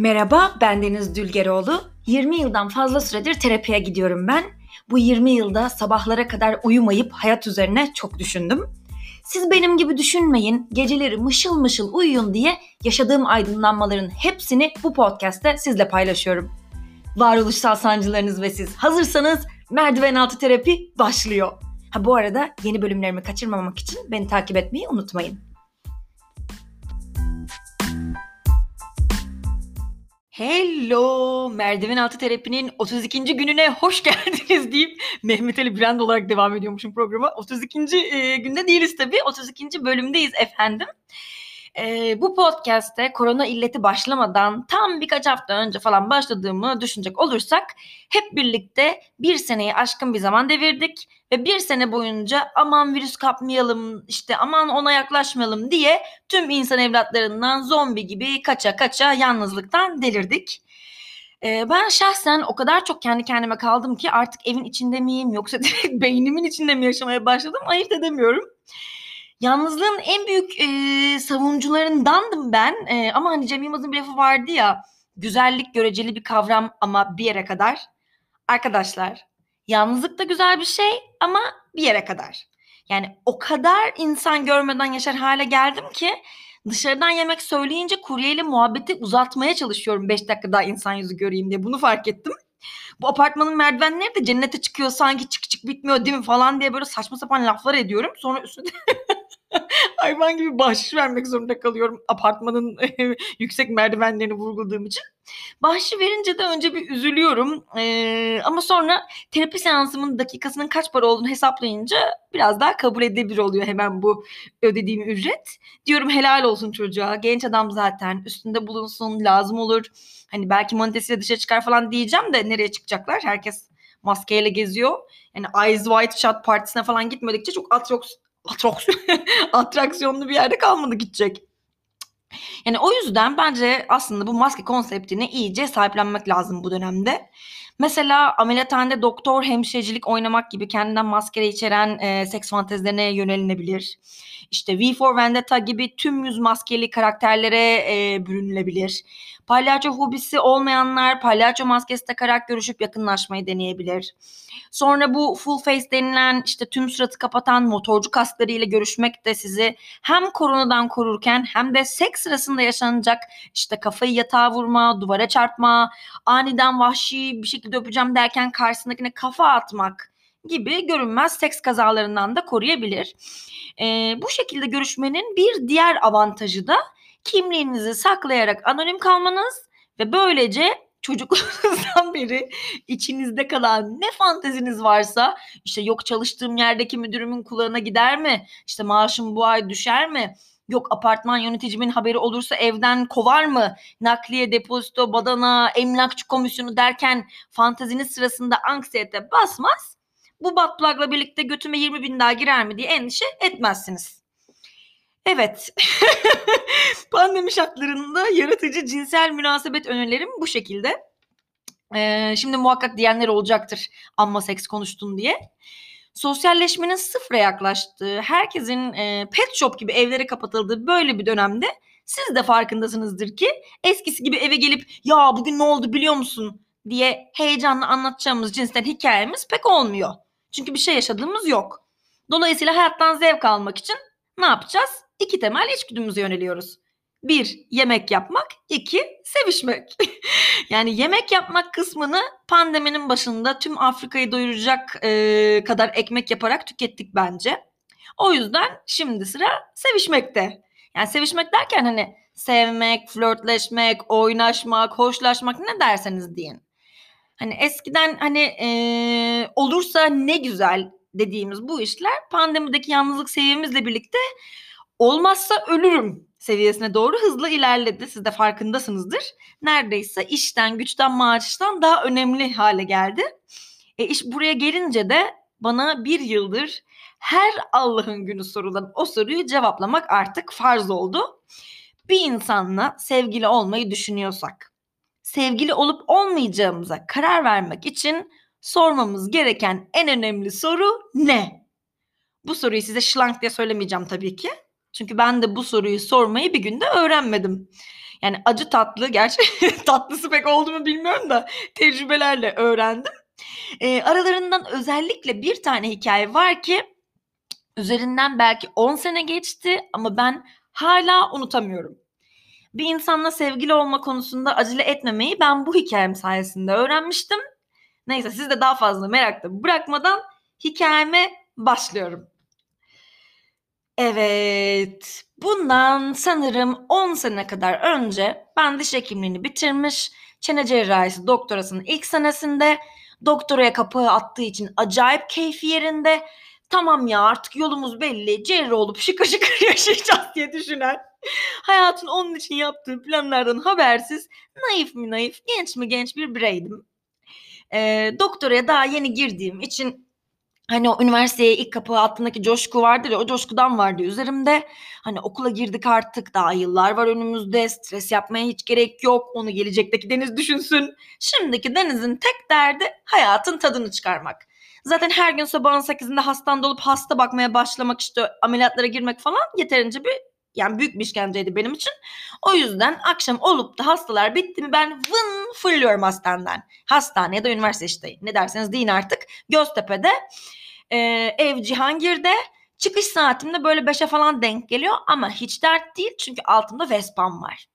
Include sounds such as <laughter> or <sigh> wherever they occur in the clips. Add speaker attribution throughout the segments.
Speaker 1: Merhaba, ben Deniz Dülgeroğlu. 20 yıldan fazla süredir terapiye gidiyorum ben. Bu 20 yılda sabahlara kadar uyumayıp hayat üzerine çok düşündüm. Siz benim gibi düşünmeyin, geceleri mışıl mışıl uyuyun diye yaşadığım aydınlanmaların hepsini bu podcast'te sizle paylaşıyorum. Varoluşsal sancılarınız ve siz hazırsanız merdiven altı terapi başlıyor. Ha bu arada yeni bölümlerimi kaçırmamak için beni takip etmeyi unutmayın. Hello! Merdiven altı terapinin 32. gününe hoş <laughs> geldiniz deyip Mehmet Ali Brand olarak devam ediyormuşum programa. 32. E, günde değiliz tabii. 32. bölümdeyiz efendim. E, bu podcast'te korona illeti başlamadan tam birkaç hafta önce falan başladığımı düşünecek olursak hep birlikte bir seneyi aşkın bir zaman devirdik ve bir sene boyunca aman virüs kapmayalım işte aman ona yaklaşmayalım diye tüm insan evlatlarından zombi gibi kaça kaça yalnızlıktan delirdik. Ee, ben şahsen o kadar çok kendi kendime kaldım ki artık evin içinde miyim yoksa direkt <laughs> beynimin içinde mi yaşamaya başladım ayırt edemiyorum. Yalnızlığın en büyük e, savunucularındandım ben e, ama hani Cem Yılmaz'ın bir lafı vardı ya güzellik göreceli bir kavram ama bir yere kadar. Arkadaşlar yalnızlık da güzel bir şey ama bir yere kadar. Yani o kadar insan görmeden yaşar hale geldim ki dışarıdan yemek söyleyince kuryeyle muhabbeti uzatmaya çalışıyorum 5 dakika daha insan yüzü göreyim diye bunu fark ettim. Bu apartmanın merdivenleri de cennete çıkıyor sanki çık çık bitmiyor değil mi falan diye böyle saçma sapan laflar ediyorum. Sonra üstüne <laughs> <laughs> hayvan gibi bahşiş vermek zorunda kalıyorum apartmanın <laughs> yüksek merdivenlerini vurguladığım için. Bahşişi verince de önce bir üzülüyorum ee, ama sonra terapi seansımın dakikasının kaç para olduğunu hesaplayınca biraz daha kabul edilebilir oluyor hemen bu ödediğim ücret. Diyorum helal olsun çocuğa genç adam zaten üstünde bulunsun lazım olur. Hani belki monitesiyle dışarı çıkar falan diyeceğim de nereye çıkacaklar herkes maskeyle geziyor. Yani Eyes White Shot partisine falan gitmedikçe çok atroks atraksiyon, <laughs> atraksiyonlu bir yerde kalmadı gidecek. Yani o yüzden bence aslında bu maske konseptini iyice sahiplenmek lazım bu dönemde. Mesela ameliyathanede doktor hemşirecilik oynamak gibi kendinden maskere içeren e, seks fantezilerine yönelinebilir. İşte V for Vendetta gibi tüm yüz maskeli karakterlere e, bürünülebilir. Palyaço hobisi olmayanlar palyaço maskesi takarak görüşüp yakınlaşmayı deneyebilir. Sonra bu full face denilen işte tüm suratı kapatan motorcu kasklarıyla görüşmek de sizi hem koronadan korurken hem de seks sırasında yaşanacak işte kafayı yatağa vurma, duvara çarpma, aniden vahşi bir şekilde öpeceğim derken karşısındakine kafa atmak gibi görünmez seks kazalarından da koruyabilir. Ee, bu şekilde görüşmenin bir diğer avantajı da kimliğinizi saklayarak anonim kalmanız ve böylece çocukluğunuzdan <laughs> beri içinizde kalan ne fanteziniz varsa işte yok çalıştığım yerdeki müdürümün kulağına gider mi? İşte maaşım bu ay düşer mi? Yok apartman yöneticimin haberi olursa evden kovar mı? Nakliye, depozito, badana, emlakçı komisyonu derken fanteziniz sırasında anksiyete basmaz. Bu batplagla birlikte götüme 20 bin daha girer mi diye endişe etmezsiniz. Evet. <laughs> Pandemi şartlarında yaratıcı cinsel münasebet önerilerim bu şekilde. Ee, şimdi muhakkak diyenler olacaktır amma seks konuştun diye. Sosyalleşmenin sıfıra yaklaştığı, herkesin e, pet shop gibi evlere kapatıldığı böyle bir dönemde siz de farkındasınızdır ki eskisi gibi eve gelip ya bugün ne oldu biliyor musun diye heyecanla anlatacağımız cinsten hikayemiz pek olmuyor. Çünkü bir şey yaşadığımız yok. Dolayısıyla hayattan zevk almak için ne yapacağız? İki temel içgüdümüze yöneliyoruz. Bir, yemek yapmak. iki sevişmek. <laughs> yani yemek yapmak kısmını pandeminin başında tüm Afrika'yı doyuracak e, kadar ekmek yaparak tükettik bence. O yüzden şimdi sıra sevişmekte. Yani sevişmek derken hani sevmek, flörtleşmek, oynaşmak, hoşlaşmak ne derseniz deyin. Hani eskiden hani e, olursa ne güzel dediğimiz bu işler pandemideki yalnızlık seviyemizle birlikte olmazsa ölürüm seviyesine doğru hızlı ilerledi. Siz de farkındasınızdır. Neredeyse işten, güçten, maaştan daha önemli hale geldi. E iş buraya gelince de bana bir yıldır her Allah'ın günü sorulan o soruyu cevaplamak artık farz oldu. Bir insanla sevgili olmayı düşünüyorsak, sevgili olup olmayacağımıza karar vermek için sormamız gereken en önemli soru ne? Bu soruyu size şlank diye söylemeyeceğim tabii ki. Çünkü ben de bu soruyu sormayı bir günde öğrenmedim. Yani acı tatlı gerçi <laughs> tatlısı pek oldu mu bilmiyorum da tecrübelerle öğrendim. E, aralarından özellikle bir tane hikaye var ki üzerinden belki 10 sene geçti ama ben hala unutamıyorum. Bir insanla sevgili olma konusunda acele etmemeyi ben bu hikayem sayesinde öğrenmiştim. Neyse siz de daha fazla merakta bırakmadan hikayeme başlıyorum. Evet, bundan sanırım 10 sene kadar önce ben diş hekimliğini bitirmiş, çene cerrahisi doktorasının ilk senesinde doktoraya kapağı attığı için acayip keyfi yerinde tamam ya artık yolumuz belli cerrah olup şıkır şıkır <laughs> yaşayacağız diye düşünen hayatın onun için yaptığı planlardan habersiz naif mi naif genç mi genç bir bireydim. E, doktoraya daha yeni girdiğim için hani o üniversiteye ilk kapağı altındaki coşku vardır ya o coşkudan vardı üzerimde. Hani okula girdik artık daha yıllar var önümüzde stres yapmaya hiç gerek yok onu gelecekteki Deniz düşünsün. Şimdiki Deniz'in tek derdi hayatın tadını çıkarmak. Zaten her gün sabahın 8'inde hastanda olup hasta bakmaya başlamak işte ameliyatlara girmek falan yeterince bir yani büyük bir işkenceydi benim için. O yüzden akşam olup da hastalar bitti mi ben vın fırlıyorum hastaneden. Hastane ya da üniversite işte ne derseniz deyin artık. Göztepe'de e, ev Cihangir'de çıkış saatimde böyle 5'e falan denk geliyor ama hiç dert değil çünkü altımda Vespa'm var.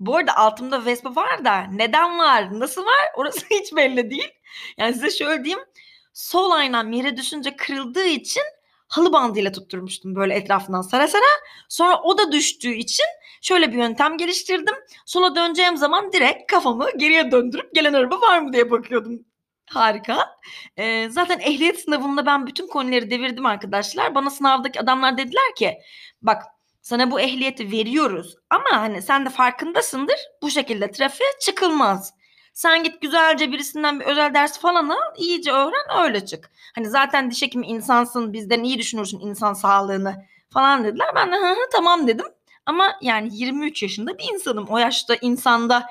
Speaker 1: Bu arada altımda Vespa var da neden var, nasıl var <laughs> orası hiç belli değil. Yani size şöyle diyeyim sol aynam yere düşünce kırıldığı için halı bandıyla tutturmuştum böyle etrafından sara sara. Sonra o da düştüğü için şöyle bir yöntem geliştirdim. Sola döneceğim zaman direkt kafamı geriye döndürüp gelen araba var mı diye bakıyordum. Harika. Ee, zaten ehliyet sınavında ben bütün konuları devirdim arkadaşlar. Bana sınavdaki adamlar dediler ki bak sana bu ehliyeti veriyoruz ama hani sen de farkındasındır bu şekilde trafiğe çıkılmaz. Sen git güzelce birisinden bir özel ders falan al, iyice öğren öyle çık. Hani zaten diş hekimi insansın, bizden iyi düşünürsün insan sağlığını falan dediler. Ben de hı hı tamam dedim. Ama yani 23 yaşında bir insanım. O yaşta insanda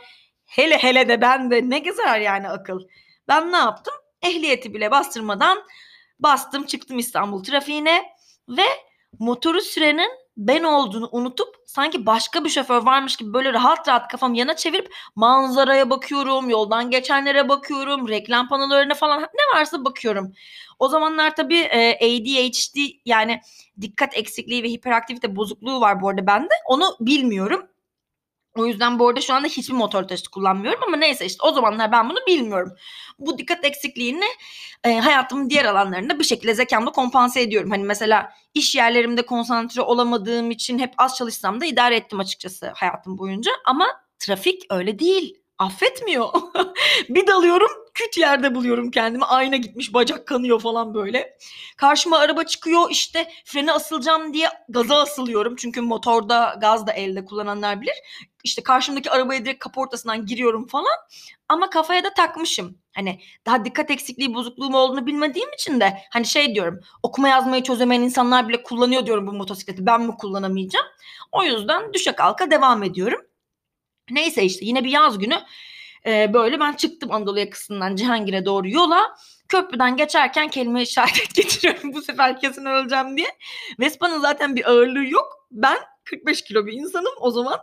Speaker 1: hele hele de ben de ne gezer yani akıl. Ben ne yaptım? Ehliyeti bile bastırmadan bastım çıktım İstanbul trafiğine ve motoru sürenin ben olduğunu unutup sanki başka bir şoför varmış gibi böyle rahat rahat kafam yana çevirip manzaraya bakıyorum, yoldan geçenlere bakıyorum, reklam panolarına falan ne varsa bakıyorum. O zamanlar tabii e, ADHD yani dikkat eksikliği ve hiperaktivite bozukluğu var bu arada bende. Onu bilmiyorum. O yüzden bu arada şu anda hiçbir motor taşıtı kullanmıyorum ama neyse işte o zamanlar ben bunu bilmiyorum. Bu dikkat eksikliğini e, hayatımın diğer alanlarında bir şekilde zekamla kompanse ediyorum. Hani mesela iş yerlerimde konsantre olamadığım için hep az çalışsam da idare ettim açıkçası hayatım boyunca. Ama trafik öyle değil affetmiyor. <laughs> bir dalıyorum küt yerde buluyorum kendimi. Ayna gitmiş bacak kanıyor falan böyle. Karşıma araba çıkıyor işte frene asılacağım diye gaza asılıyorum. Çünkü motorda gaz da elde kullananlar bilir. İşte karşımdaki arabaya direkt kapı ortasından giriyorum falan. Ama kafaya da takmışım. Hani daha dikkat eksikliği bozukluğum olduğunu bilmediğim için de hani şey diyorum okuma yazmayı çözemeyen insanlar bile kullanıyor diyorum bu motosikleti ben mi kullanamayacağım. O yüzden düşe kalka devam ediyorum. Neyse işte yine bir yaz günü e, böyle ben çıktım Anadolu yakasından Cihangir'e doğru yola. Köprüden geçerken kelime işaret <laughs> getiriyorum bu sefer kesin öleceğim diye. Vespa'nın zaten bir ağırlığı yok. Ben 45 kilo bir insanım o zaman.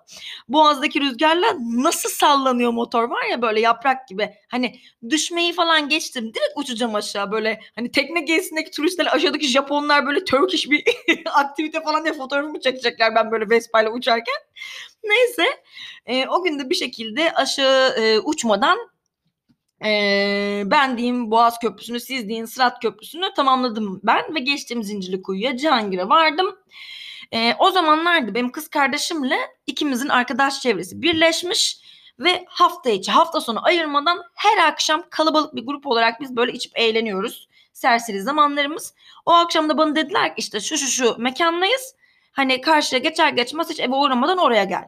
Speaker 1: Boğazdaki rüzgarla nasıl sallanıyor motor var ya böyle yaprak gibi. Hani düşmeyi falan geçtim. Direkt uçacağım aşağı böyle. Hani tekne gezisindeki turistler aşağıdaki Japonlar böyle Turkish bir <laughs> aktivite falan diye fotoğrafımı çekecekler ben böyle Vespa ile uçarken. Neyse e, o gün bir şekilde aşağı e, uçmadan e, ben diyeyim Boğaz Köprüsü'nü siz deyin Sırat Köprüsü'nü tamamladım ben ve geçtim Zincirlikuyu'ya Cihangir'e vardım. E, o zamanlardı benim kız kardeşimle ikimizin arkadaş çevresi birleşmiş ve hafta içi hafta sonu ayırmadan her akşam kalabalık bir grup olarak biz böyle içip eğleniyoruz. Serseri zamanlarımız. O akşam da bana dediler ki işte şu şu şu mekandayız. Hani karşıya geçer geçmez hiç eve uğramadan oraya gel.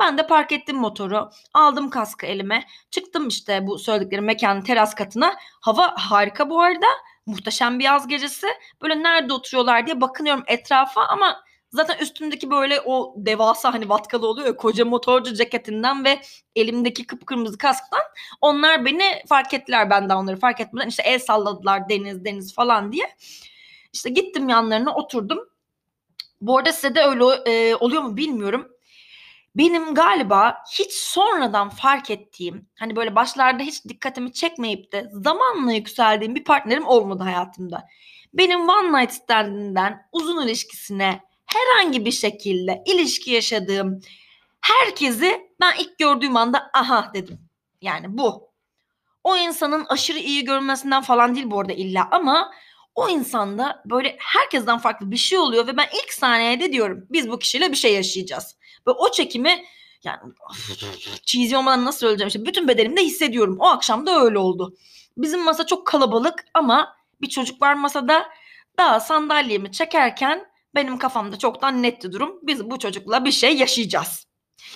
Speaker 1: Ben de park ettim motoru. Aldım kaskı elime. Çıktım işte bu söyledikleri mekanın teras katına. Hava harika bu arada. Muhteşem bir yaz gecesi. Böyle nerede oturuyorlar diye bakınıyorum etrafa ama Zaten üstümdeki böyle o devasa hani vatkalı oluyor ya koca motorcu ceketinden ve elimdeki kıpkırmızı kasktan onlar beni fark ettiler ben de onları fark etmeden işte el salladılar deniz deniz falan diye. İşte gittim yanlarına oturdum. Bu arada size de öyle e, oluyor mu bilmiyorum. benim galiba hiç sonradan fark ettiğim hani böyle başlarda hiç dikkatimi çekmeyip de zamanla yükseldiğim bir partnerim olmadı hayatımda. Benim one night stand'inden uzun ilişkisine herhangi bir şekilde ilişki yaşadığım herkesi ben ilk gördüğüm anda aha dedim. Yani bu. O insanın aşırı iyi görünmesinden falan değil bu arada illa ama o insanda böyle herkesten farklı bir şey oluyor ve ben ilk saniyede diyorum biz bu kişiyle bir şey yaşayacağız. Ve o çekimi yani cheesy olmadan nasıl söyleyeceğim işte bütün bedenimde hissediyorum. O akşam da öyle oldu. Bizim masa çok kalabalık ama bir çocuk var masada. Daha sandalyemi çekerken benim kafamda çoktan netti durum. Biz bu çocukla bir şey yaşayacağız.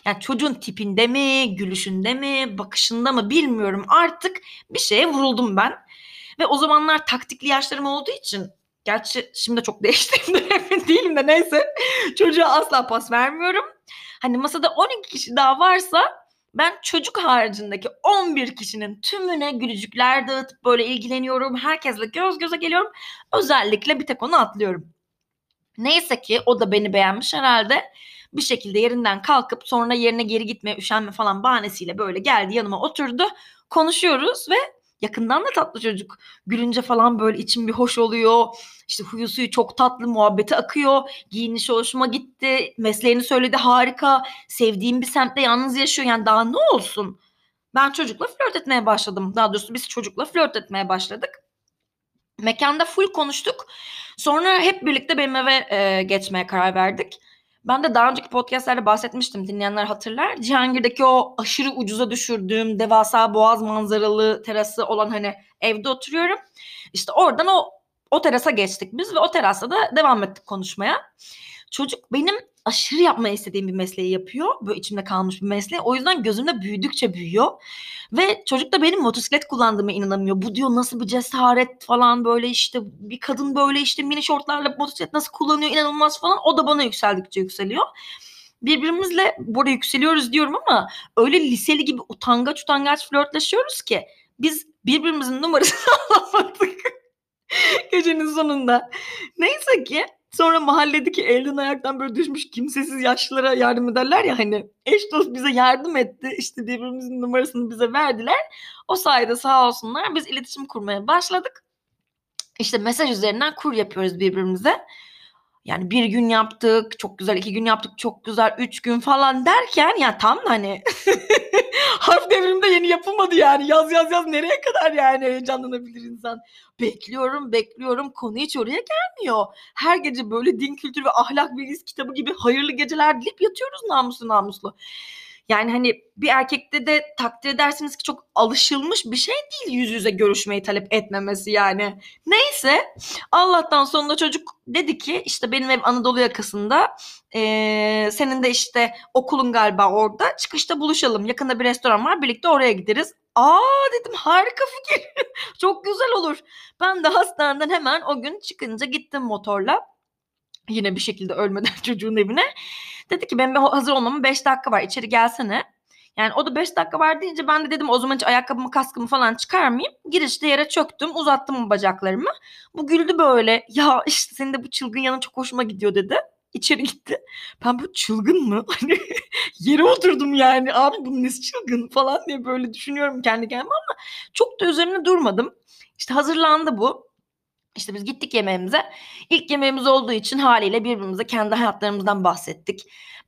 Speaker 1: Yani çocuğun tipinde mi, gülüşünde mi, bakışında mı bilmiyorum. Artık bir şeye vuruldum ben. Ve o zamanlar taktikli yaşlarım olduğu için gerçi şimdi çok <laughs> değiştim de emin değilim de neyse çocuğa asla pas vermiyorum. Hani masada 12 kişi daha varsa ben çocuk haricindeki 11 kişinin tümüne gülücükler dağıtıp böyle ilgileniyorum. Herkesle göz göze geliyorum. Özellikle bir tek onu atlıyorum. Neyse ki o da beni beğenmiş herhalde. Bir şekilde yerinden kalkıp sonra yerine geri gitmeye üşenme falan bahanesiyle böyle geldi yanıma oturdu. Konuşuyoruz ve yakından da tatlı çocuk. Gülünce falan böyle içim bir hoş oluyor. İşte huyu suyu çok tatlı, muhabbeti akıyor. Giyinişi hoşuma gitti. Mesleğini söyledi harika. Sevdiğim bir semtte yalnız yaşıyor. Yani daha ne olsun? Ben çocukla flört etmeye başladım. Daha doğrusu biz çocukla flört etmeye başladık. Mekanda full konuştuk. Sonra hep birlikte benim eve e, geçmeye karar verdik. Ben de daha önceki podcastlerde bahsetmiştim. Dinleyenler hatırlar. Cihangir'deki o aşırı ucuza düşürdüğüm devasa boğaz manzaralı terası olan hani evde oturuyorum. İşte oradan o o terasa geçtik biz ve o terasta da devam ettik konuşmaya. Çocuk benim aşırı yapmayı istediğim bir mesleği yapıyor. Böyle içimde kalmış bir mesleği. O yüzden gözümde büyüdükçe büyüyor. Ve çocuk da benim motosiklet kullandığıma inanamıyor. Bu diyor nasıl bir cesaret falan böyle işte bir kadın böyle işte mini şortlarla motosiklet nasıl kullanıyor inanılmaz falan. O da bana yükseldikçe yükseliyor birbirimizle burada yükseliyoruz diyorum ama öyle liseli gibi utangaç utangaç flörtleşiyoruz ki biz birbirimizin numarasını <laughs> alamadık <laughs> gecenin sonunda. Neyse ki Sonra mahalledeki elden ayaktan böyle düşmüş kimsesiz yaşlılara yardım ederler ya hani eş dost bize yardım etti. İşte birbirimizin numarasını bize verdiler. O sayede sağ olsunlar biz iletişim kurmaya başladık. İşte mesaj üzerinden kur yapıyoruz birbirimize. Yani bir gün yaptık, çok güzel, iki gün yaptık, çok güzel, üç gün falan derken ya tam hani <laughs> <laughs> harf devriminde yeni yapılmadı yani. Yaz yaz yaz nereye kadar yani heyecanlanabilir insan. Bekliyorum, bekliyorum. Konu hiç oraya gelmiyor. Her gece böyle din kültürü ve ahlak bilgisi kitabı gibi hayırlı geceler dilip yatıyoruz namuslu namuslu. Yani hani bir erkekte de takdir edersiniz ki çok alışılmış bir şey değil yüz yüze görüşmeyi talep etmemesi yani. Neyse Allah'tan sonunda çocuk dedi ki işte benim ev Anadolu yakasında ee, senin de işte okulun galiba orada çıkışta buluşalım. Yakında bir restoran var birlikte oraya gideriz. Aa dedim harika fikir. <laughs> çok güzel olur. Ben de hastaneden hemen o gün çıkınca gittim motorla. Yine bir şekilde ölmeden <laughs> çocuğun evine. Dedi ki benim hazır olmamın 5 dakika var içeri gelsene. Yani o da 5 dakika var deyince ben de dedim o zaman hiç ayakkabımı kaskımı falan çıkarmayayım. Girişte yere çöktüm uzattım bacaklarımı. Bu güldü böyle ya işte senin de bu çılgın yanın çok hoşuma gidiyor dedi. İçeri gitti. Ben bu çılgın mı? <laughs> Hani yere oturdum yani. Abi bu nesi çılgın falan diye böyle düşünüyorum kendi kendime ama çok da üzerine durmadım. İşte hazırlandı bu. İşte biz gittik yemeğimize. İlk yemeğimiz olduğu için haliyle birbirimize kendi hayatlarımızdan bahsettik.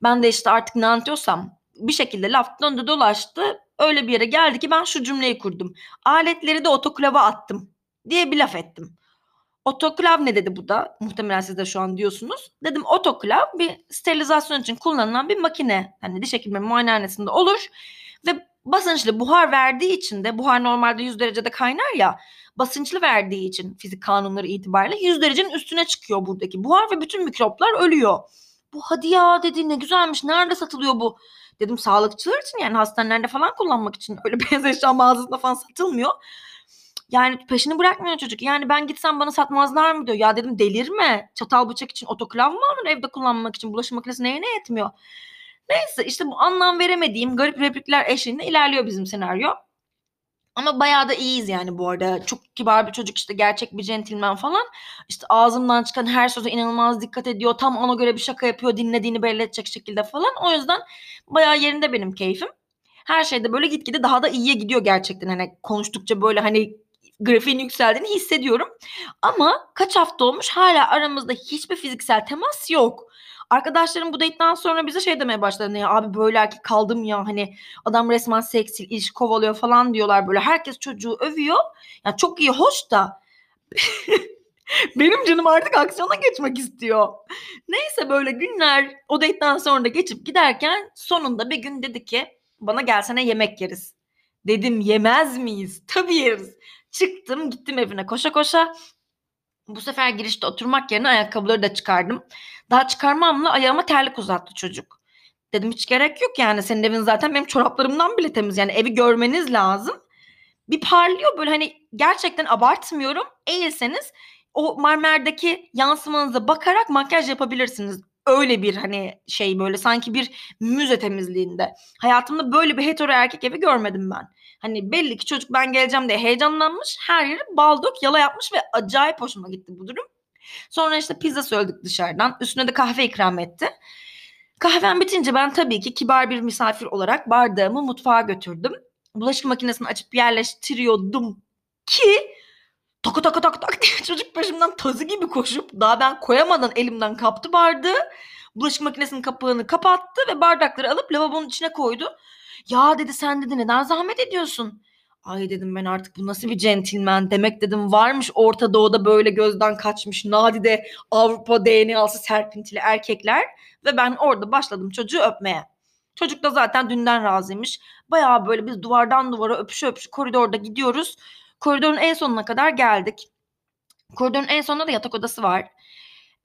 Speaker 1: Ben de işte artık ne anlatıyorsam bir şekilde laf döndü dolaştı. Öyle bir yere geldi ki ben şu cümleyi kurdum. Aletleri de otoklava attım diye bir laf ettim. Otoklav ne dedi bu da? Muhtemelen siz de şu an diyorsunuz. Dedim otoklav bir sterilizasyon için kullanılan bir makine. Hani diş hekimi muayenehanesinde olur. Ve basınçlı buhar verdiği için de buhar normalde 100 derecede kaynar ya basınçlı verdiği için fizik kanunları itibariyle 100 derecenin üstüne çıkıyor buradaki buhar ve bütün mikroplar ölüyor. Bu hadi ya dedi ne güzelmiş nerede satılıyor bu? Dedim sağlıkçılar için yani hastanelerde falan kullanmak için <laughs> öyle beyaz eşya mağazasında falan satılmıyor. Yani peşini bırakmıyor çocuk. Yani ben gitsem bana satmazlar mı diyor. Ya dedim delirme. Çatal bıçak için otoklav mı alır evde kullanmak için? Bulaşık makinesi neyine yetmiyor? Neyse işte bu anlam veremediğim garip replikler eşliğinde ilerliyor bizim senaryo. Ama bayağı da iyiyiz yani bu arada. Çok kibar bir çocuk işte gerçek bir centilmen falan. İşte ağzımdan çıkan her söze inanılmaz dikkat ediyor. Tam ona göre bir şaka yapıyor dinlediğini belli edecek şekilde falan. O yüzden bayağı yerinde benim keyfim. Her şeyde böyle gitgide daha da iyiye gidiyor gerçekten. Hani konuştukça böyle hani grafiğin yükseldiğini hissediyorum. Ama kaç hafta olmuş hala aramızda hiçbir fiziksel temas yok. Arkadaşlarım bu date'den sonra bize şey demeye başladı. Ya abi böyle erkek kaldım ya hani adam resmen seksil ilişki kovalıyor falan diyorlar böyle. Herkes çocuğu övüyor. Ya çok iyi hoş da <laughs> benim canım artık aksiyona geçmek istiyor. Neyse böyle günler o date'den sonra da geçip giderken sonunda bir gün dedi ki bana gelsene yemek yeriz. Dedim yemez miyiz? Tabii yeriz. Çıktım gittim evine koşa koşa. Bu sefer girişte oturmak yerine ayakkabıları da çıkardım. Daha çıkarmamla ayağıma terlik uzattı çocuk. Dedim hiç gerek yok yani senin evin zaten benim çoraplarımdan bile temiz. Yani evi görmeniz lazım. Bir parlıyor böyle hani gerçekten abartmıyorum. Eğilseniz o marmerdeki yansımanıza bakarak makyaj yapabilirsiniz. Öyle bir hani şey böyle sanki bir müze temizliğinde. Hayatımda böyle bir hetero erkek evi görmedim ben. Hani belli ki çocuk ben geleceğim diye heyecanlanmış. Her yeri baldok yala yapmış ve acayip hoşuma gitti bu durum. Sonra işte pizza söyledik dışarıdan. Üstüne de kahve ikram etti. Kahvem bitince ben tabii ki kibar bir misafir olarak bardağımı mutfağa götürdüm. Bulaşık makinesini açıp yerleştiriyordum ki tak tak tak tak diye çocuk peşimden tazı gibi koşup daha ben koyamadan elimden kaptı bardağı. Bulaşık makinesinin kapağını kapattı ve bardakları alıp lavabonun içine koydu. Ya dedi sen dedi neden zahmet ediyorsun? Ay dedim ben artık bu nasıl bir centilmen demek dedim varmış Orta Doğu'da böyle gözden kaçmış nadide Avrupa DNA'sı serpintili erkekler ve ben orada başladım çocuğu öpmeye. Çocuk da zaten dünden razıymış. Bayağı böyle biz duvardan duvara öpüşü öpüşü koridorda gidiyoruz. Koridorun en sonuna kadar geldik. Koridorun en sonunda da yatak odası var.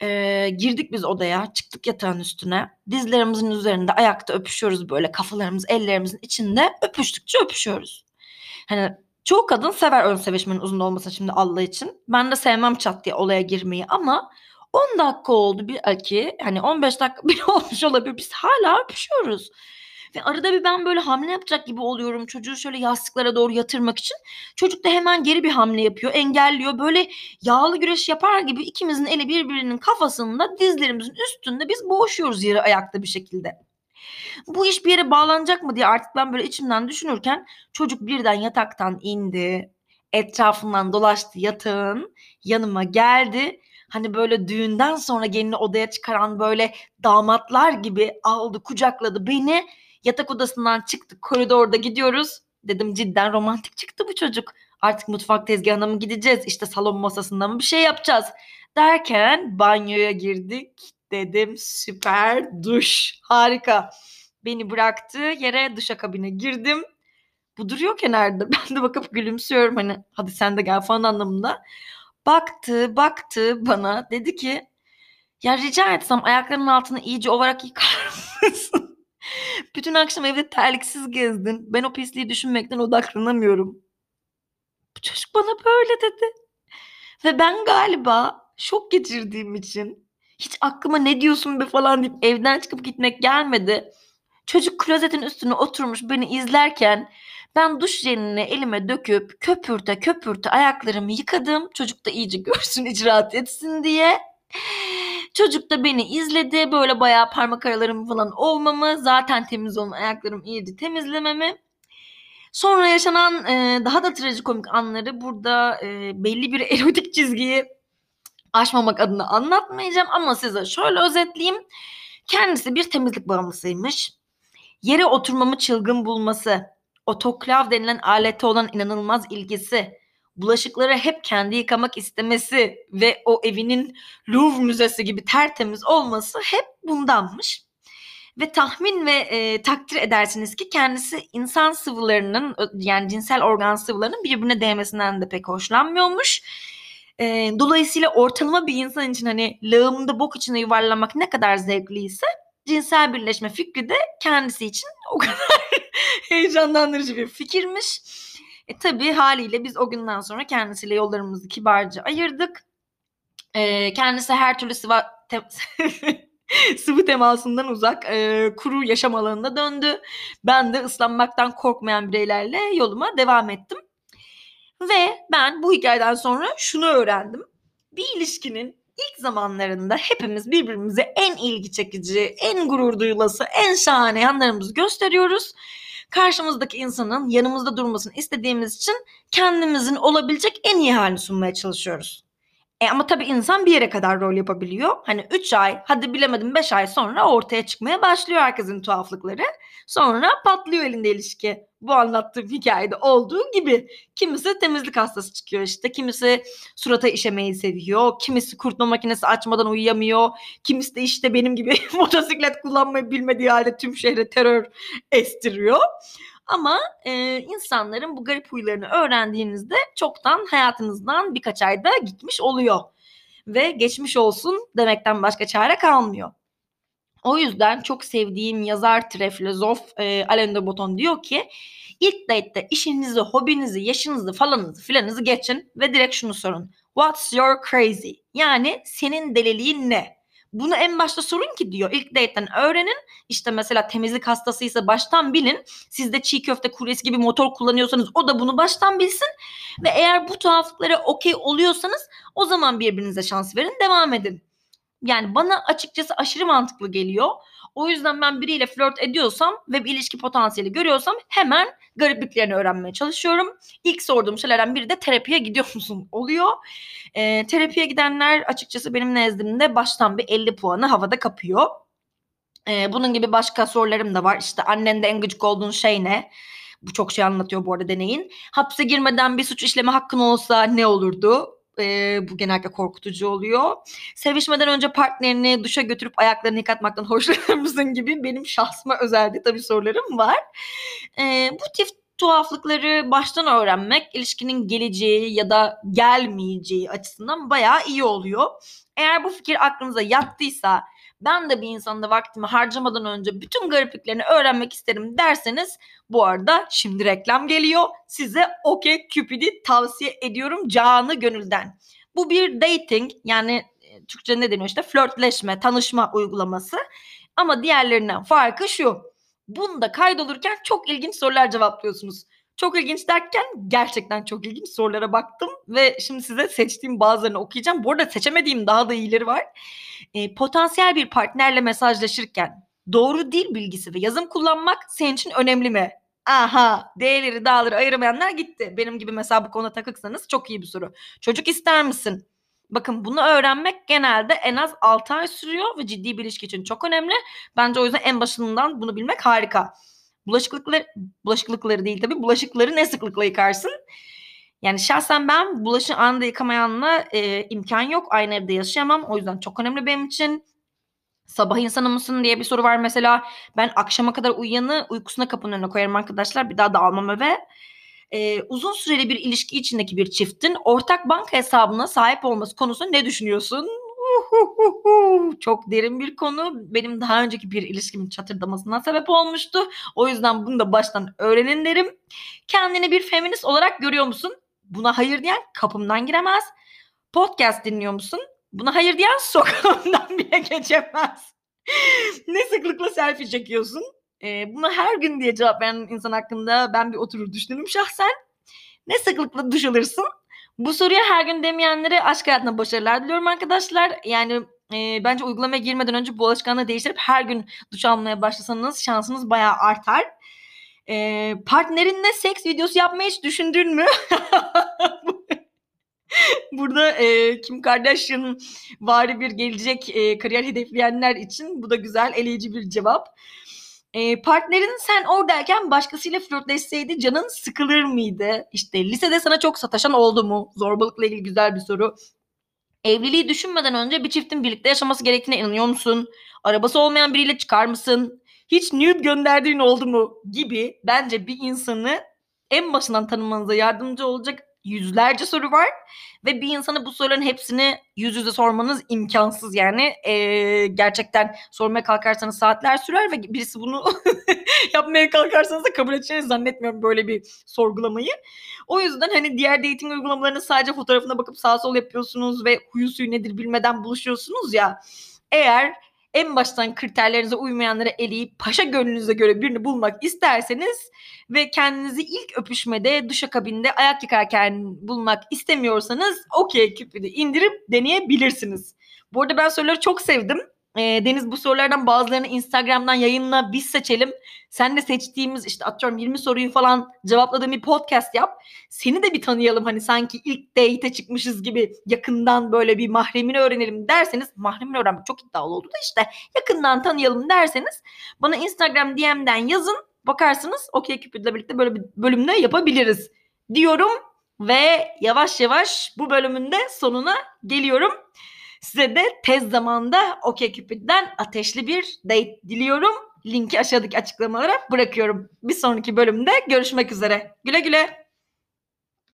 Speaker 1: Ee, girdik biz odaya, çıktık yatağın üstüne. Dizlerimizin üzerinde ayakta öpüşüyoruz böyle kafalarımız ellerimizin içinde öpüştükçe öpüşüyoruz. Hani çoğu kadın sever ön sevişmenin uzun olması şimdi Allah için. Ben de sevmem çat diye olaya girmeyi ama 10 dakika oldu bir aki hani 15 dakika <laughs> bile olmuş olabilir biz hala öpüşüyoruz. Ve arada bir ben böyle hamle yapacak gibi oluyorum çocuğu şöyle yastıklara doğru yatırmak için. Çocuk da hemen geri bir hamle yapıyor, engelliyor. Böyle yağlı güreş yapar gibi ikimizin eli birbirinin kafasında dizlerimizin üstünde biz boğuşuyoruz yere ayakta bir şekilde. Bu iş bir yere bağlanacak mı diye artık ben böyle içimden düşünürken çocuk birden yataktan indi. Etrafından dolaştı yatağın. Yanıma geldi. Hani böyle düğünden sonra gelini odaya çıkaran böyle damatlar gibi aldı kucakladı beni. Yatak odasından çıktık koridorda gidiyoruz. Dedim cidden romantik çıktı bu çocuk. Artık mutfak tezgahına mı gideceğiz? İşte salon masasında mı bir şey yapacağız? Derken banyoya girdik. Dedim süper duş harika. Beni bıraktı yere duşakabine girdim. Bu duruyor kenarda. <laughs> Ben de bakıp gülümsüyorum hani hadi sen de gel falan anlamında. Baktı baktı bana dedi ki ya rica etsem ayaklarının altını iyice olarak yıkar <laughs> mısın? Bütün akşam evde terliksiz gezdin. Ben o pisliği düşünmekten odaklanamıyorum. Bu çocuk bana böyle dedi. Ve ben galiba şok geçirdiğim için hiç aklıma ne diyorsun be falan deyip evden çıkıp gitmek gelmedi. Çocuk klozetin üstüne oturmuş beni izlerken ben duş jelini elime döküp köpürte köpürte ayaklarımı yıkadım. Çocuk da iyice görsün icraat etsin diye. Çocuk da beni izledi. Böyle bayağı parmak aralarım falan olmamı, zaten temiz olan ayaklarım iyice temizlememi. Sonra yaşanan e, daha da trajikomik anları burada e, belli bir <laughs> erotik çizgiyi aşmamak adına anlatmayacağım ama size şöyle özetleyeyim. Kendisi bir temizlik bağımlısıymış. Yere oturmamı çılgın bulması, otoklav denilen alete olan inanılmaz ilgisi, bulaşıkları hep kendi yıkamak istemesi ve o evinin Louvre Müzesi gibi tertemiz olması hep bundanmış. Ve tahmin ve e, takdir edersiniz ki kendisi insan sıvılarının yani cinsel organ sıvılarının birbirine değmesinden de pek hoşlanmıyormuş. E, dolayısıyla ortalama bir insan için hani lağımda bok içine yuvarlamak ne kadar zevkliyse cinsel birleşme fikri de kendisi için o kadar <laughs> heyecanlandırıcı bir fikirmiş. E, tabii haliyle biz o günden sonra kendisiyle yollarımızı kibarca ayırdık. E, kendisi her türlü sıva, te, <laughs> sıvı temasından uzak e, kuru yaşam alanına döndü. Ben de ıslanmaktan korkmayan bireylerle yoluma devam ettim. Ve ben bu hikayeden sonra şunu öğrendim. Bir ilişkinin ilk zamanlarında hepimiz birbirimize en ilgi çekici, en gurur duyulası, en şahane yanlarımızı gösteriyoruz. Karşımızdaki insanın yanımızda durmasını istediğimiz için kendimizin olabilecek en iyi halini sunmaya çalışıyoruz. E ama tabii insan bir yere kadar rol yapabiliyor. Hani 3 ay, hadi bilemedim 5 ay sonra ortaya çıkmaya başlıyor herkesin tuhaflıkları. Sonra patlıyor elinde ilişki. Bu anlattığım hikayede olduğu gibi. Kimisi temizlik hastası çıkıyor işte. Kimisi surata işemeyi seviyor. Kimisi kurutma makinesi açmadan uyuyamıyor. Kimisi de işte benim gibi <laughs> motosiklet kullanmayı bilmediği halde tüm şehre terör estiriyor. Ama e, insanların bu garip huylarını öğrendiğinizde çoktan hayatınızdan birkaç ayda gitmiş oluyor. Ve geçmiş olsun demekten başka çare kalmıyor. O yüzden çok sevdiğim yazar, filozof e, Alain de Botton diyor ki ilk date'de işinizi, hobinizi, yaşınızı falanınızı filanınızı geçin ve direkt şunu sorun. What's your crazy? Yani senin deliliğin ne? Bunu en başta sorun ki diyor. İlk date'den öğrenin. İşte mesela temizlik hastasıysa baştan bilin. Siz de çiğ köfte kuryesi gibi motor kullanıyorsanız o da bunu baştan bilsin. Ve eğer bu tuhaflıklara okey oluyorsanız o zaman birbirinize şans verin. Devam edin. Yani bana açıkçası aşırı mantıklı geliyor. O yüzden ben biriyle flört ediyorsam ve bir ilişki potansiyeli görüyorsam hemen garipliklerini öğrenmeye çalışıyorum. İlk sorduğum şeylerden biri de terapiye gidiyor <laughs> musun oluyor. E, terapiye gidenler açıkçası benim nezdimde baştan bir 50 puanı havada kapıyor. E, bunun gibi başka sorularım da var. İşte annende en gıcık olduğun şey ne? Bu çok şey anlatıyor bu arada deneyin. Hapse girmeden bir suç işleme hakkın olsa ne olurdu? E, bu genellikle korkutucu oluyor. Sevişmeden önce partnerini duşa götürüp ayaklarını yıkatmaktan <laughs> hoşlanır mısın gibi benim şahsıma özelde tabii sorularım var. E, bu tip tuhaflıkları baştan öğrenmek ilişkinin geleceği ya da gelmeyeceği açısından bayağı iyi oluyor. Eğer bu fikir aklınıza yattıysa ben de bir insanda vaktimi harcamadan önce bütün garipliklerini öğrenmek isterim derseniz bu arada şimdi reklam geliyor. Size OK Cupid'i tavsiye ediyorum canı gönülden. Bu bir dating yani e, Türkçe ne deniyor işte flörtleşme, tanışma uygulaması. Ama diğerlerinden farkı şu. Bunda kaydolurken çok ilginç sorular cevaplıyorsunuz. Çok ilginç derken gerçekten çok ilginç sorulara baktım ve şimdi size seçtiğim bazılarını okuyacağım. Bu arada seçemediğim daha da iyileri var. E, potansiyel bir partnerle mesajlaşırken doğru dil bilgisi ve yazım kullanmak senin için önemli mi? Aha D'leri dağları ayıramayanlar gitti. Benim gibi mesela bu konuda takıksanız çok iyi bir soru. Çocuk ister misin? Bakın bunu öğrenmek genelde en az 6 ay sürüyor ve ciddi bir ilişki için çok önemli. Bence o yüzden en başından bunu bilmek harika. Bulaşıklıkları, bulaşıklıkları değil tabii bulaşıkları ne sıklıkla yıkarsın? Yani şahsen ben bulaşığı anında yıkamayanla e, imkan yok. Aynı evde yaşayamam. O yüzden çok önemli benim için. Sabah insanı mısın diye bir soru var mesela. Ben akşama kadar uyuyanı uykusuna kapının önüne koyarım arkadaşlar. Bir daha da almam eve. Ee, uzun süreli bir ilişki içindeki bir çiftin ortak banka hesabına sahip olması konusunda ne düşünüyorsun? Çok derin bir konu. Benim daha önceki bir ilişkimin çatırdamasına sebep olmuştu. O yüzden bunu da baştan öğrenin derim. Kendini bir feminist olarak görüyor musun? Buna hayır diyen kapımdan giremez. Podcast dinliyor musun? Buna hayır diyen <laughs> sokağımdan bile geçemez. ne sıklıkla selfie çekiyorsun? Ee, buna her gün diye cevap veren insan hakkında ben bir oturur düşünürüm şahsen. Ne sıklıkla duş alırsın? Bu soruya her gün demeyenlere aşk hayatına başarılar diliyorum arkadaşlar. Yani e, bence uygulamaya girmeden önce bu alışkanlığı değiştirip her gün duş almaya başlasanız şansınız bayağı artar. E, partnerinle seks videosu yapmayı hiç düşündün mü? <laughs> Burada e, Kim Kardashian vari bir gelecek e, kariyer hedefleyenler için bu da güzel eleyici bir cevap. E, partnerin sen oradayken başkasıyla flörtleşseydi canın sıkılır mıydı? İşte lisede sana çok sataşan oldu mu? Zorbalıkla ilgili güzel bir soru. Evliliği düşünmeden önce bir çiftin birlikte yaşaması gerektiğine inanıyor musun? Arabası olmayan biriyle çıkar mısın? Hiç nude gönderdiğin oldu mu? Gibi bence bir insanı en başından tanımanıza yardımcı olacak yüzlerce soru var ve bir insana bu soruların hepsini yüz yüze sormanız imkansız yani ee, gerçekten sormaya kalkarsanız saatler sürer ve birisi bunu <laughs> yapmaya kalkarsanız da kabul edeceğinizi zannetmiyorum böyle bir sorgulamayı. O yüzden hani diğer dating uygulamalarını sadece fotoğrafına bakıp sağ sol yapıyorsunuz ve huyu suyu nedir bilmeden buluşuyorsunuz ya eğer en baştan kriterlerinize uymayanları eleyip paşa gönlünüze göre birini bulmak isterseniz ve kendinizi ilk öpüşmede duşakabinde ayak yıkarken bulmak istemiyorsanız okey Cupid'i indirip deneyebilirsiniz. Bu arada ben soruları çok sevdim. E, Deniz bu sorulardan bazılarını Instagram'dan yayınla biz seçelim. Sen de seçtiğimiz işte atıyorum 20 soruyu falan cevapladığım bir podcast yap. Seni de bir tanıyalım hani sanki ilk date'e çıkmışız gibi yakından böyle bir mahremini öğrenelim derseniz mahremini öğrenmek çok iddialı oldu da işte yakından tanıyalım derseniz bana Instagram DM'den yazın bakarsınız okey Cupid'le birlikte böyle bir bölümde yapabiliriz diyorum ve yavaş yavaş bu bölümün de sonuna geliyorum. Size de tez zamanda OkCupid'den ateşli bir date diliyorum. Linki aşağıdaki açıklamalara bırakıyorum. Bir sonraki bölümde görüşmek üzere. Güle güle.